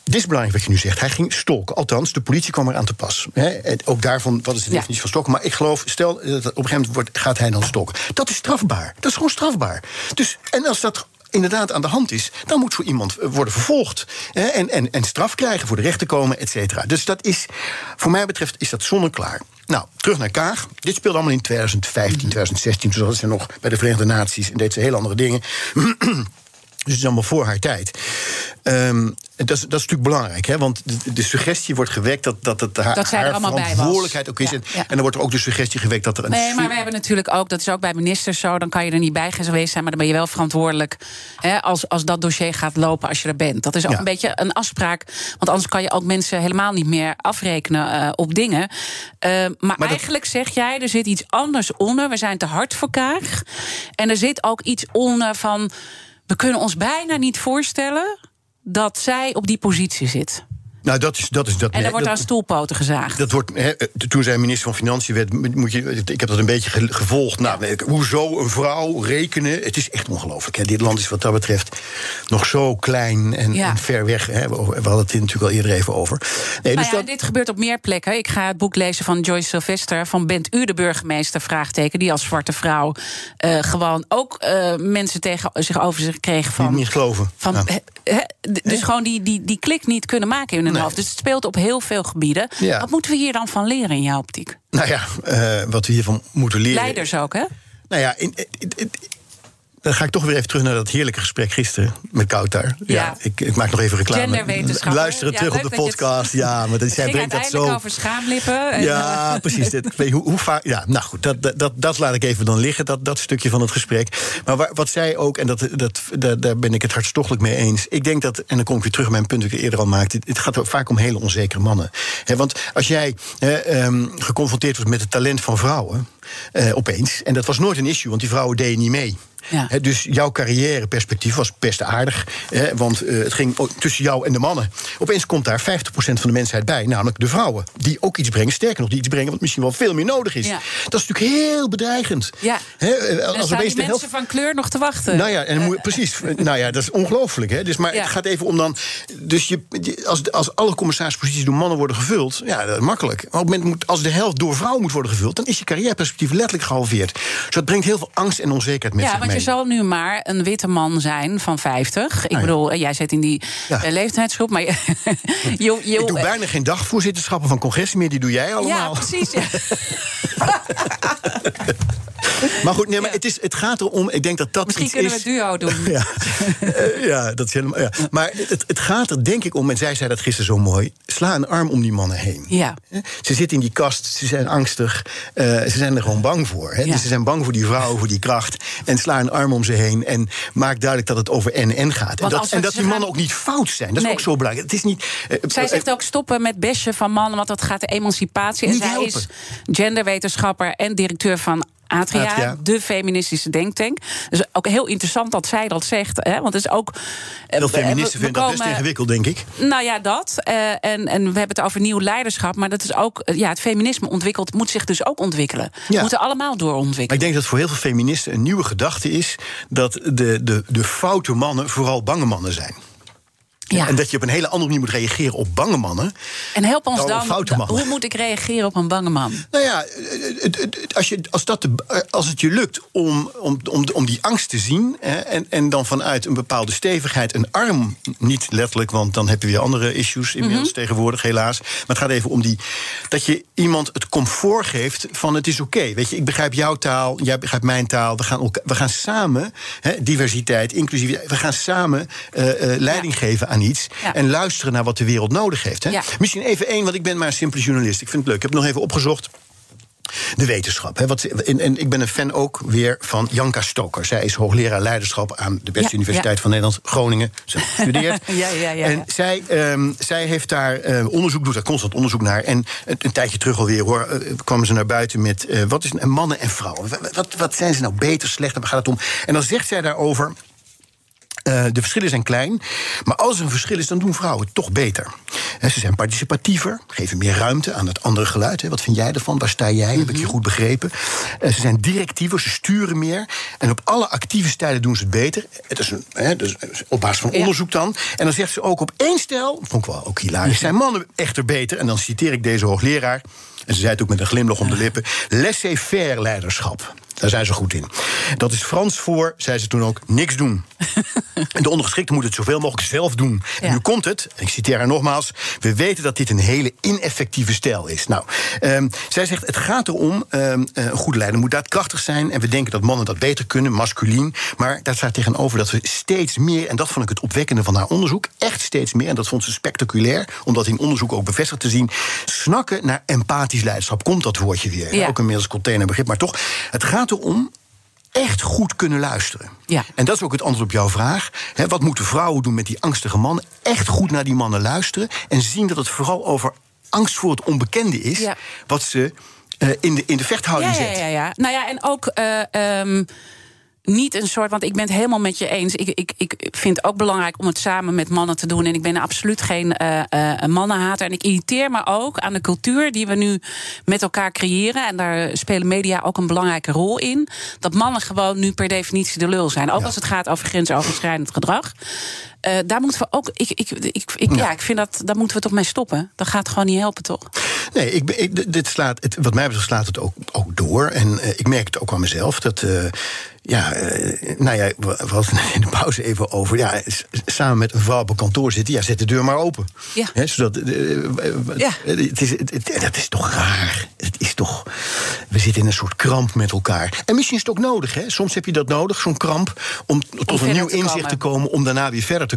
Dit is belangrijk wat je nu zegt. Hij ging stalken. Althans, de politie kwam eraan te pas. En ook daarvan, wat is de Ja. definitie van stalken? Maar ik geloof, stel, dat op een gegeven moment wordt, gaat hij dan stalken. Dat is strafbaar. Dat is gewoon strafbaar. Dus, en als dat inderdaad aan de hand is, dan moet zo iemand eh, worden vervolgd. Hè, en, en, en straf krijgen, voor de rechter komen, et cetera. Dus dat is, voor mij betreft, is dat zonneklaar. Nou, terug naar Kaag. Dit speelde allemaal in 2015, 2016. Toen zat ze nog bij de Verenigde Naties en deed ze heel andere dingen. Dus het is allemaal voor haar tijd. Ehm, dat, is, dat is natuurlijk belangrijk, hè? want de, de suggestie wordt gewekt dat, dat het haar, Dat haar verantwoordelijkheid ook is. Ja, en, ja. en dan wordt er ook de suggestie gewekt dat er een. Nee, maar we hebben natuurlijk ook, dat is ook bij ministers zo, dan kan je er niet bij geweest zijn, maar dan ben je wel verantwoordelijk hè, als, als dat dossier gaat lopen als je er bent. Dat is ook Ja. een beetje een afspraak, want anders kan je ook mensen helemaal niet meer afrekenen eh, op dingen. Eh, maar eigenlijk zeg jij, er zit iets anders onder, we zijn te hard voor elkaar. En er zit ook iets onder van, we kunnen ons bijna niet voorstellen dat zij op die positie zit. Nou, dat is dat. Is, dat En er wordt aan stoelpoten gezaagd. Dat wordt, eh, toen zij minister van Financiën werd, moet je, ik heb dat een beetje ge- gevolgd. Nou, ik- hoezo een vrouw rekenen? Het is echt ongelooflijk. Dit land is wat dat betreft nog zo klein en, Ja. en ver weg. We hadden het hier natuurlijk al eerder even over. Nee, Nou dus ja, dat, dit gebeurt op meer plekken. Ik ga het boek lezen van Joyce Sylvester. Van bent u de burgemeester? Vraagteken. Die als zwarte vrouw eh, gewoon ook eh, mensen tegen zich over zich kreeg van. niet, niet geloven. Van, Ja. dus gewoon die, die, die klik niet kunnen maken in hun Nee. Dus het speelt op heel veel gebieden. Ja. Wat moeten we hier dan van leren in jouw optiek? Nou ja, eh, wat we hiervan moeten leren. Leiders ook, hè? Nou ja, in, in- in- in- dan ga ik toch weer even terug naar dat heerlijke gesprek gisteren met Kouter. Ja. ik, ik maak nog even reclame. Genderwetenschapper. Luister het Ja, terug op de het- podcast. Ja, maar dat, zij brengt dat zo. over schaamlippen. En, Ja, eh, precies. Dit, hoe, hoe vaak, ja, nou goed, dat, dat, dat, dat laat ik even dan liggen, dat, dat stukje van het gesprek. Maar waar- wat zij ook, en dat, dat, daar, daar ben ik het hartstochtelijk mee eens. Ik denk dat, en dan kom ik weer terug op mijn punt dat ik eerder al maakte. Het gaat vaak om hele onzekere mannen. Want als jij ehm, geconfronteerd wordt met het talent van vrouwen, eh, opeens. En dat was nooit een issue, want die vrouwen deden niet mee. Ja. Dus jouw carrièreperspectief was best aardig. Want eh, het ging tussen jou en de mannen. Opeens komt daar 50% van de mensheid bij, namelijk de vrouwen. Die ook iets brengen, sterker nog, die iets brengen wat misschien wel veel meer nodig is. Ja. Dat is natuurlijk heel bedreigend. Ja. Hè, eh, als staan opeens die de mensen helft. van kleur nog te wachten. Nou ja, en precies. Nou ja, dat is ongelooflijk. Dus maar Ja. het gaat even om dan. Dus je, als, als alle commissaringsposities door mannen worden gevuld, ja, dat is makkelijk. Maar op het moment moet, als de helft door vrouwen moet worden gevuld, dan is je carrièreperspectief letterlijk gehalveerd. Dus dat brengt heel veel angst en onzekerheid met Ja, zich want je mee. zal nu maar een witte man zijn van 50. Ik ja. bedoel, eh, jij zit in die Ja. eh, leeftijdsgroep, maar je, je, je- Ik doe bijna geen dagvoorzitterschappen van congressen meer, die doe jij Ja, allemaal. precies. Ja. Maar goed, nee, maar het, is, het gaat erom. Ik denk dat dat Misschien kunnen we is. het duo doen. Ja, Eh, ja, dat is helemaal. Ja. Maar het, het gaat er denk ik om, en zij zei dat gisteren zo mooi: sla een arm om die mannen heen. Ja. Ze zitten in die kast, ze zijn angstig, eh, ze zijn er gewoon bang voor. Hè? Ja. Dus ze zijn bang voor die vrouw, voor die kracht. En sla een arm om ze heen en maak duidelijk dat het over en en gaat. En Want dat, als we- en dat die mannen gaan- ook niet fout zijn. Dat is ook zo belangrijk. Het is niet. eh, Zij zegt ook stoppen met besje van mannen, want dat gaat de emancipatie. En zij helpen. is genderwetenschapper en directeur van Atria, Atria. de feministische denktank. Dus ook heel interessant dat zij dat zegt. Hè, want het is ook. eh, Veel we- we- feministen we vinden dat best ingewikkeld, denk ik. Nou ja, dat. Eh, en, en we hebben het over nieuw leiderschap. Maar dat is ook. eh, ja, het feminisme ontwikkelt, moet zich dus ook ontwikkelen. We Ja. moeten allemaal Maar doorontwikkelen. ik denk dat voor heel veel feministen een nieuwe gedachte is dat de, de, de foute mannen vooral bange mannen zijn. Ja. En dat je op een hele andere manier moet reageren op bange mannen. En help ons dan. Hoe moet ik reageren op een bange man? Nou ja, als, je, als, dat de, als het je lukt om, om, om, om die angst te zien... Hè, en, en dan vanuit een bepaalde stevigheid een arm... niet letterlijk, want dan heb je weer andere issues inmiddels tegenwoordig, helaas. Maar het gaat even om die... dat je iemand het comfort geeft van het is oké. Weet je, ik begrijp jouw taal, jij begrijpt mijn taal. We gaan, we gaan samen, hè, diversiteit, inclusiviteit... we gaan samen eh, eh, leiding geven aan iets... Ja. en luisteren naar wat de wereld nodig heeft. Hè. Ja. Misschien even één, want ik ben maar een simpele journalist. Ik vind het leuk. Ik heb het nog even opgezocht. De wetenschap. Hè. Wat, en, en ik ben een fan ook weer van Janka Stoker. Zij is hoogleraar leiderschap aan de beste Ja, universiteit ja. van Nederland, Groningen. Ze gestudeerd. Ja, ja, ja, ja. En zij, ehm, zij heeft daar eh, onderzoek, doet daar constant onderzoek naar. En een, een tijdje terug alweer hoor, eh, kwamen ze naar buiten met eh, wat is een- mannen en vrouwen. Wat, wat, wat zijn ze nou beter, slechter? Waar gaat het om? En dan zegt zij daarover. Eh, de verschillen zijn klein, maar als er een verschil is, dan doen vrouwen het toch beter. Ze zijn participatiever, geven meer ruimte aan het andere geluid. Wat vind jij ervan? Waar sta jij? Heb ik je goed begrepen? Eh, ze zijn directiever, ze sturen meer. En op alle actieve stijlen doen ze het beter. Het is, een, dus op basis van Ja. onderzoek dan. En dan zegt ze ook op één stijl, vond ik wel ook hilarisch, zijn mannen echter beter. En dan citeer ik deze hoogleraar. En ze zei het ook met een glimlach om de lippen. Laissez-faire leiderschap. Daar zijn ze goed in. Dat is Frans voor, zei ze toen ook, niks doen. en de ondergeschikte moet het zoveel mogelijk zelf doen. En nu komt het, ik citeer haar nogmaals... we weten dat dit een hele ineffectieve stijl is. Nou, um, zij zegt, het gaat erom, um, een goede leider moet daadkrachtig zijn... en we denken dat mannen dat beter kunnen, masculien. Maar daar staat tegenover dat we steeds meer... en dat vond ik het opwekkende van haar onderzoek... echt steeds meer, en dat vond ze spectaculair... om dat in onderzoek ook bevestigd te zien... snakken naar empathisch leiderschap. Komt dat woordje weer, ja. ook inmiddels containerbegrip. Maar toch, het gaat erom echt goed kunnen luisteren. Ja. En dat is ook het antwoord op jouw vraag. He, wat moeten vrouwen doen met die angstige mannen? Echt goed naar die mannen luisteren en zien dat het vooral over angst voor het onbekende is, ja. wat ze uh, in, de, in de vechthouding ja, zet. Ja, ja, ja. Nou ja, en ook. Uh, um niet een soort, want ik ben het helemaal met je eens. Ik, ik, ik vind het ook belangrijk om het samen met mannen te doen. En ik ben absoluut geen uh, uh, mannenhater. En ik irriteer me ook aan de cultuur die we nu met elkaar creëren. En daar spelen media ook een belangrijke rol in. Dat mannen gewoon nu per definitie de lul zijn. Ook ja. als het gaat over grensoverschrijdend gedrag. Uh, daar moeten we ook. Ik, ik, ik, ik, ja. ja. ik vind dat. Daar moeten we toch mee stoppen. Dat gaat gewoon niet helpen, toch? Nee, ik, ik, dit slaat, het, wat mij betreft slaat het ook, ook door. En uh, ik merk het ook aan mezelf. Dat. Uh, ja, nou ja, we hadden in de pauze even over. Ja, samen met een vrouw op een kantoor zitten. Ja, zet de deur maar open. Ja. He, zodat, ja. Het is, het, het, dat is toch raar. Het is toch. We zitten in een soort kramp met elkaar. En misschien is het ook nodig, hè? Soms heb je dat nodig, zo'n kramp. Om tot om een nieuw te inzicht komen. te komen. Om daarna weer verder te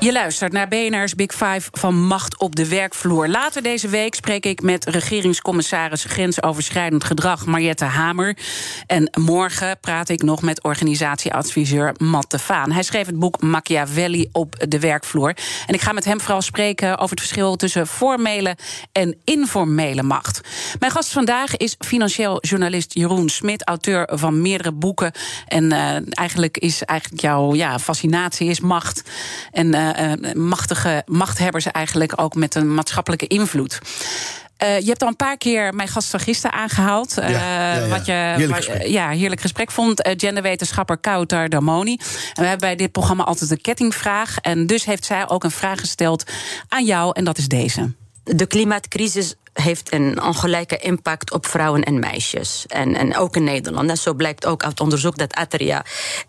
Je luistert naar BNR's Big Five van Macht op de werkvloer. Later deze week spreek ik met regeringscommissaris grensoverschrijdend gedrag Mariette Hamer. En morgen praat ik nog met organisatieadviseur Matt de Vaan. Hij schreef het boek Machiavelli op de werkvloer. En ik ga met hem vooral spreken over het verschil tussen formele en informele macht. Mijn gast vandaag is financieel journalist Jeroen Smit, auteur van meerdere boeken. En uh, eigenlijk is eigenlijk jouw ja, fascinatie is macht. En uh, machtige machthebbers eigenlijk ook met een maatschappelijke invloed. Uh, je hebt al een paar keer mijn gast van gisteren aangehaald. Uh, ja, ja, ja. Wat je, heerlijk wat, ja, heerlijk gesprek vond. Uh, genderwetenschapper Kouter Damoni. En we hebben bij dit programma altijd een kettingvraag. En dus heeft zij ook een vraag gesteld aan jou. En dat is deze. De klimaatcrisis heeft een ongelijke impact op vrouwen en meisjes. En, en ook in Nederland. En zo blijkt ook uit onderzoek dat Atria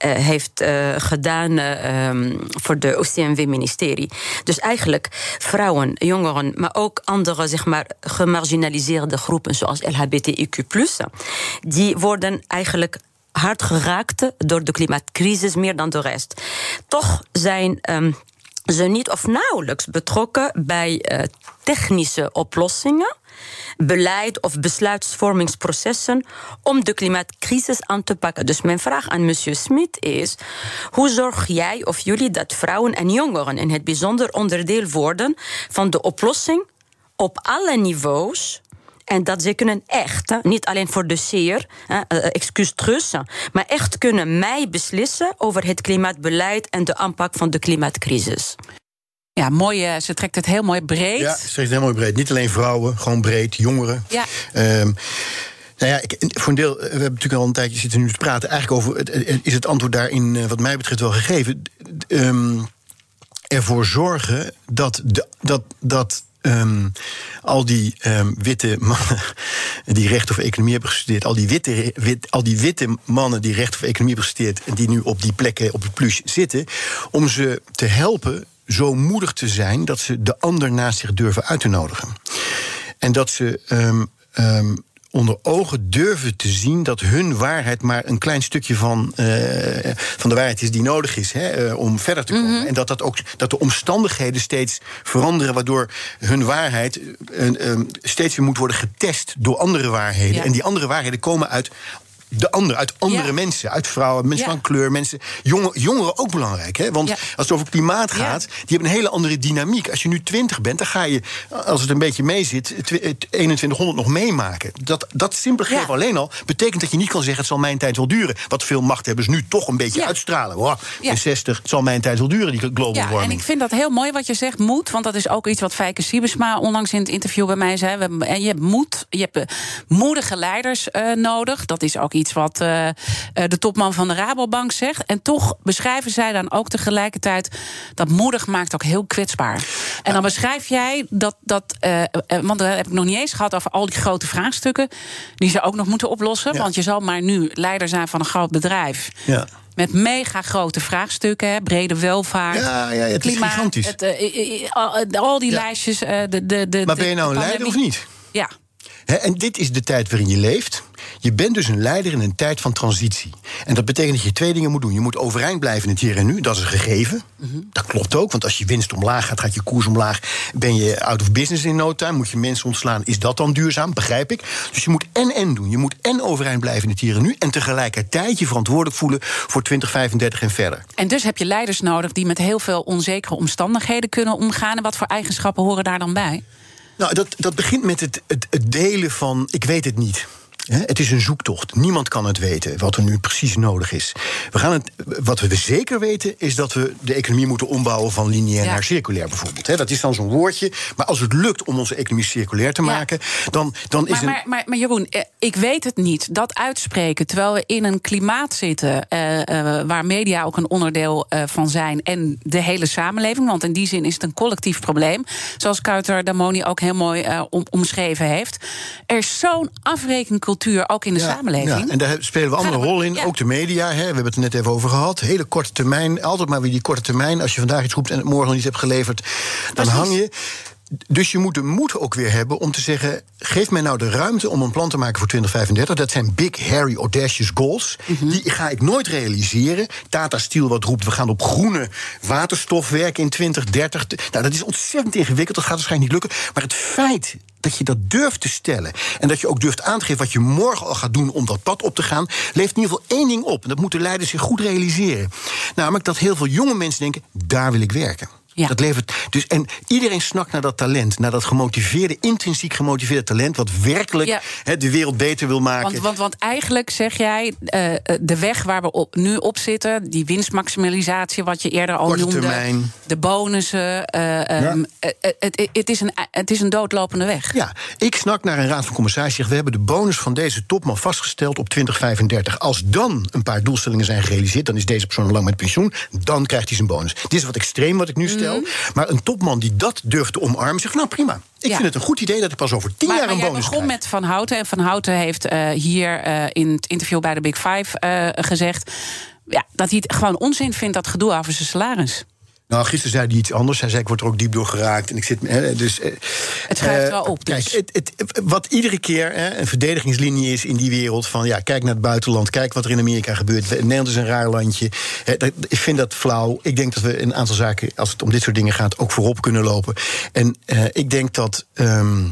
uh, heeft uh, gedaan uh, um, voor de OCMW-ministerie. Dus eigenlijk vrouwen, jongeren, maar ook andere zeg maar, gemarginaliseerde groepen, zoals LHBTIQ, die worden eigenlijk hard geraakt door de klimaatcrisis meer dan de rest. Toch zijn. Um, ze niet of nauwelijks betrokken bij uh, technische oplossingen, beleid of besluitvormingsprocessen om de klimaatcrisis aan te pakken. Dus mijn vraag aan monsieur Smit is: hoe zorg jij of jullie dat vrouwen en jongeren in het bijzonder onderdeel worden van de oplossing op alle niveaus? En dat ze kunnen echt, niet alleen voor de zeer, uh, excuus terug, maar echt kunnen mij beslissen over het klimaatbeleid en de aanpak van de klimaatcrisis. Ja, mooi. Ze trekt het heel mooi breed. Ja, ze trekt het heel mooi breed. Niet alleen vrouwen, gewoon breed, jongeren. Ja. Um, nou ja, ik, voor een deel, we hebben natuurlijk al een tijdje zitten nu te praten. Eigenlijk over, is het antwoord daarin, wat mij betreft, wel gegeven. Um, ervoor zorgen dat, de, dat, dat Um, al die um, witte mannen die recht of economie hebben gestudeerd, al die witte, wit, al die witte mannen die recht of economie hebben gestudeerd en die nu op die plekken op het plus zitten, om ze te helpen zo moedig te zijn dat ze de ander naast zich durven uit te nodigen. En dat ze um, onder ogen durven te zien dat hun waarheid maar een klein stukje van, uh, van de waarheid is die nodig is hè, uh, om verder te komen. Mm-hmm. En dat, dat, ook, dat de omstandigheden steeds veranderen, waardoor hun waarheid uh, steeds weer moet worden getest door andere waarheden. Ja. En die andere waarheden komen uit de andere, uit andere Ja. mensen, uit vrouwen, mensen Ja. van kleur, mensen, jongen, jongeren ook belangrijk. Hè? Want Ja. als het over klimaat gaat, die hebben een hele andere dynamiek. Als je nu 20 bent, dan ga je, als het een beetje mee zit, tw- eh, 2100 nog meemaken. Dat, dat simpel gegeven Ja. alleen al betekent dat je niet kan zeggen: het zal mijn tijd wel duren. Wat veel machthebbers nu toch een beetje uitstralen. Wow, Ja. in 60, het zal mijn tijd wel duren, die global Ja, en warming. ik vind dat heel mooi wat je zegt, moed. Want dat is ook iets wat Fijke Siebesma onlangs in het interview bij mij zei. We en je hebt moed, je hebt eh, moedige leiders eh, nodig. Dat is ook iets wat eh, eh, de topman van de Rabobank zegt. En toch beschrijven zij dan ook tegelijkertijd... dat moedig maakt ook heel kwetsbaar. En dan beschrijf jij dat... dat eh, want daar heb ik nog niet eens gehad over al die grote vraagstukken... die ze ook nog moeten oplossen. Ja. Want je zal maar nu leider zijn van een groot bedrijf... Ja. Met mega grote vraagstukken, hè, brede welvaart. Ja, ja, het is gigantisch. Het, al, die Ja. lijstjes. de, de, de, Maar ben je nou een leider of niet? Ja. En dit is de tijd waarin je leeft. Je bent dus een leider in een tijd van transitie. En dat betekent dat je twee dingen moet doen. Je moet overeind blijven in het hier en nu. Dat is een gegeven. Mhm. Dat klopt ook, want als je winst omlaag gaat, gaat je koers omlaag. Ben je out of business in no time, moet je mensen ontslaan. Is dat dan duurzaam? Begrijp ik. Dus je moet en-en doen. Je moet en overeind blijven in het hier en nu. En tegelijkertijd je verantwoordelijk voelen voor 2035 en verder. En dus heb je leiders nodig die met heel veel onzekere omstandigheden kunnen omgaan. En wat voor eigenschappen horen daar dan bij? Nou, dat, dat begint met het, het, het delen van ik weet het niet. Het is een zoektocht. Niemand kan het weten wat er nu precies nodig is. We gaan het, wat we zeker weten is dat we de economie moeten ombouwen van lineair Ja. naar circulair bijvoorbeeld. Dat is dan zo'n woordje. Maar als het lukt om onze economie circulair te Ja. maken, dan, dan is Maar, een. maar, maar, maar Jeroen, eh, ik weet het niet. Dat uitspreken terwijl we in een klimaat zitten. eh, eh, waar media ook een onderdeel van zijn. En de hele samenleving. Want in die zin is het een collectief probleem. Zoals Kuiter Damoni ook heel mooi om, omschreven heeft. Er is zo'n afrekencultuur ook in de Ja, samenleving. ja, en daar spelen we allemaal een rol in. ja. Ook de media, hè, we hebben het er net even over gehad. Hele korte termijn, altijd maar weer die korte termijn. Als je vandaag iets roept en het morgen nog niet hebt geleverd, dan Precies. hang je. Dus je moet de moed ook weer hebben om te zeggen: geef mij nou de ruimte om een plan te maken voor 2035. Dat zijn big, hairy, audacious goals. Mhm. Die ga ik nooit realiseren. Tata Steel wat roept: we gaan op groene waterstof werken in 2030. Nou, dat is ontzettend ingewikkeld. Dat gaat waarschijnlijk niet lukken. Maar het feit dat je dat durft te stellen. en dat je ook durft aan te geven wat je morgen al gaat doen om dat pad op te gaan. levert in ieder geval één ding op. En dat moeten leiders zich goed realiseren. Namelijk dat heel veel jonge mensen denken: daar wil ik werken. Ja. Dat levert dus, en iedereen snakt naar dat talent, naar dat gemotiveerde, intrinsiek gemotiveerde talent, wat werkelijk Ja. de wereld beter wil maken. Want, want, want eigenlijk zeg jij, eh, eh, de weg waar we op, nu op zitten, die winstmaximalisatie, wat je eerder al Korte noemde, termijn. de bonussen, eh, ehm, eh, eh, het, het, is een, het is een doodlopende weg. Ja, ik snak naar een raad van commissarissen. die zegt, We hebben de bonus van deze topman vastgesteld op 2035. Als dan een paar doelstellingen zijn gerealiseerd, dan is deze persoon al lang met pensioen. Dan krijgt hij zijn bonus. Dit is wat extreem wat ik nu stel. Maar een topman die dat durft te omarmen, zegt: Nou prima. Ik. Ja. vind het een goed idee dat ik pas over tien Maar, jaar maar een jij bonus begon krijg. met Van Houten. En Van Houten heeft eh, hier eh, in het interview bij de Big Five eh, gezegd... Ja, dat hij het gewoon onzin vindt, dat gedoe over zijn salaris. Nou, gisteren zei hij iets anders. Hij zei: Ik word er ook diep door geraakt. En ik zit. Hè, dus, eh, Het schuift eh, wel op, dus. Kijk, het, het, wat iedere keer hè, een verdedigingslinie is in die wereld. van ja, kijk naar het buitenland. Kijk wat er in Amerika gebeurt. Nederland is een raar landje. Hè, dat- ik vind dat flauw. Ik denk dat we een aantal zaken, als het om dit soort dingen gaat. ook voorop kunnen lopen. En eh, ik denk dat. ehm,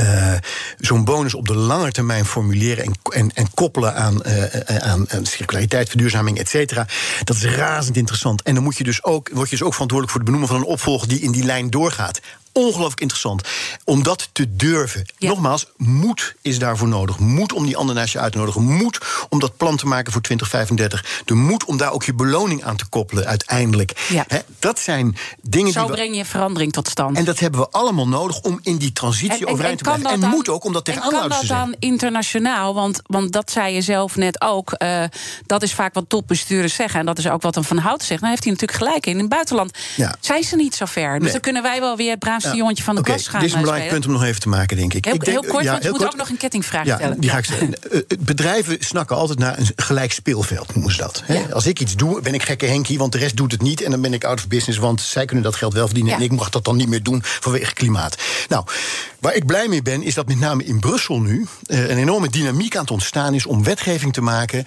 eh, zo'n bonus op de lange termijn formuleren en, en, en koppelen aan, aan, aan circulariteit, verduurzaming, et cetera. Dat is razend interessant. En dan moet je dus ook, word je dus ook verantwoordelijk voor het benoemen van een opvolger die in die lijn doorgaat. Ongelooflijk interessant. Om dat te durven. Ja. Nogmaals, moed is daarvoor nodig. Moed om die ander naast je uit te nodigen. Moed om dat plan te maken voor 2035. De moed om daar ook je beloning aan te koppelen uiteindelijk. Ja. Dat zijn dingen Zo die we, breng je verandering tot stand. en dat hebben we allemaal nodig om in die transitie overeind te blijven. En dan- moet ook om dat tegen en kan dat te dan zeggen. internationaal? Want, want dat zei je zelf net ook. eh, dat is vaak wat topbestuurders zeggen. En dat is ook wat een Van Hout zegt. Dan heeft hij natuurlijk gelijk in. In het buitenland Ja. zijn ze niet zo ver. Dus Nee. dan kunnen wij wel weer het braafste jongetje van de Oké, klas gaan Dit is een eh, belangrijk punt om nog even te maken, denk ik. Heel, ik denk, heel kort, want je moet kort. ook nog een kettingvraag Ja, stellen. die ga ik stellen. Eh, eh, Bedrijven snakken altijd naar een gelijk speelveld, noemen ze dat. Als ik iets doe, ben ik gekke Henkie, want de rest doet het niet. En dan ben ik out of business, want zij kunnen dat geld wel verdienen. En ik mag dat dan niet meer doen vanwege klimaat. Nou, waar ik blij mee ben, is dat met name in Brussel nu een enorme dynamiek aan het ontstaan is om wetgeving te maken.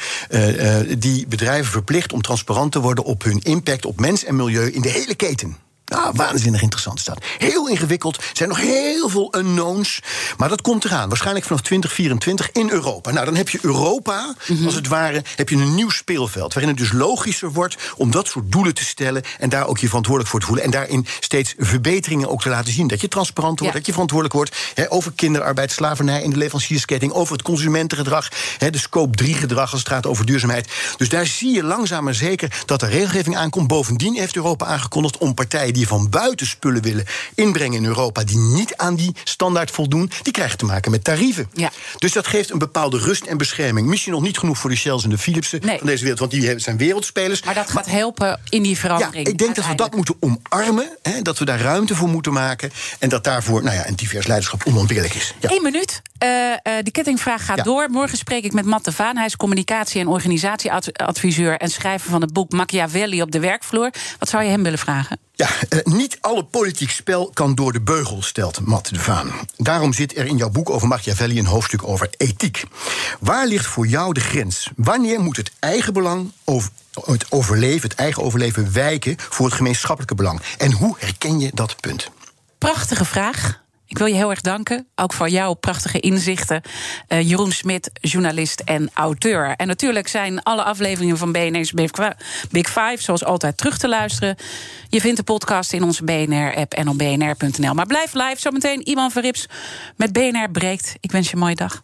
die bedrijven verplicht om transparant te worden op hun impact op mens en milieu in de hele keten. Nou, waanzinnig interessant staat. Heel ingewikkeld. Er zijn nog heel veel unknowns. Maar dat komt eraan. Waarschijnlijk vanaf 2024 in Europa. Nou, dan heb je Europa, Mhm. als het ware, heb je een nieuw speelveld. Waarin het dus logischer wordt om dat soort doelen te stellen. En daar ook je verantwoordelijk voor te voelen. En daarin steeds verbeteringen ook te laten zien. Dat je transparant wordt, Ja. dat je verantwoordelijk wordt. Over kinderarbeid, slavernij in de leveranciersketting. Over het consumentengedrag. De scope 3 gedrag als het gaat over duurzaamheid. Dus daar zie je langzaam maar zeker dat er regelgeving aankomt. Bovendien heeft Europa aangekondigd om partijen die van buiten spullen willen inbrengen in Europa. die niet aan die standaard voldoen. die krijgen te maken met tarieven. Ja. Dus dat geeft een bepaalde rust en bescherming. Misschien nog niet genoeg voor de Shells en de Philipsen Nee. van deze wereld. want die zijn wereldspelers. Maar dat gaat helpen in die Ja, verandering. ik denk dat we dat moeten omarmen. Hè, dat we daar ruimte voor moeten maken. En dat daarvoor nou ja, een divers leiderschap onontbeerlijk is. Ja. Eén minuut. Eh, eh, de kettingvraag gaat Ja. door. Morgen spreek ik met Matt de Vaan. Hij is communicatie- en organisatieadviseur... en schrijver van het boek Machiavelli op de werkvloer. Wat zou je hem willen vragen? Ja, eh, niet alle politiek spel kan door de beugel, stelt Matt de Vaan. Daarom zit er in jouw boek over Machiavelli een hoofdstuk over ethiek. Waar ligt voor jou de grens? Wanneer moet het eigen belang over het overleven, het eigen overleven wijken voor het gemeenschappelijke belang? En hoe herken je dat punt? Prachtige vraag. Ik wil je heel erg danken, ook voor jouw prachtige inzichten. Eh, Jeroen Smit, journalist en auteur. En natuurlijk zijn alle afleveringen van BNR's Big Fi- Big Five... zoals altijd terug te luisteren. Je vindt de podcast in onze BNR-app en op bnr.nl. Maar blijf live, zometeen Iman Verrips met BNR Breekt. Ik wens je een mooie dag.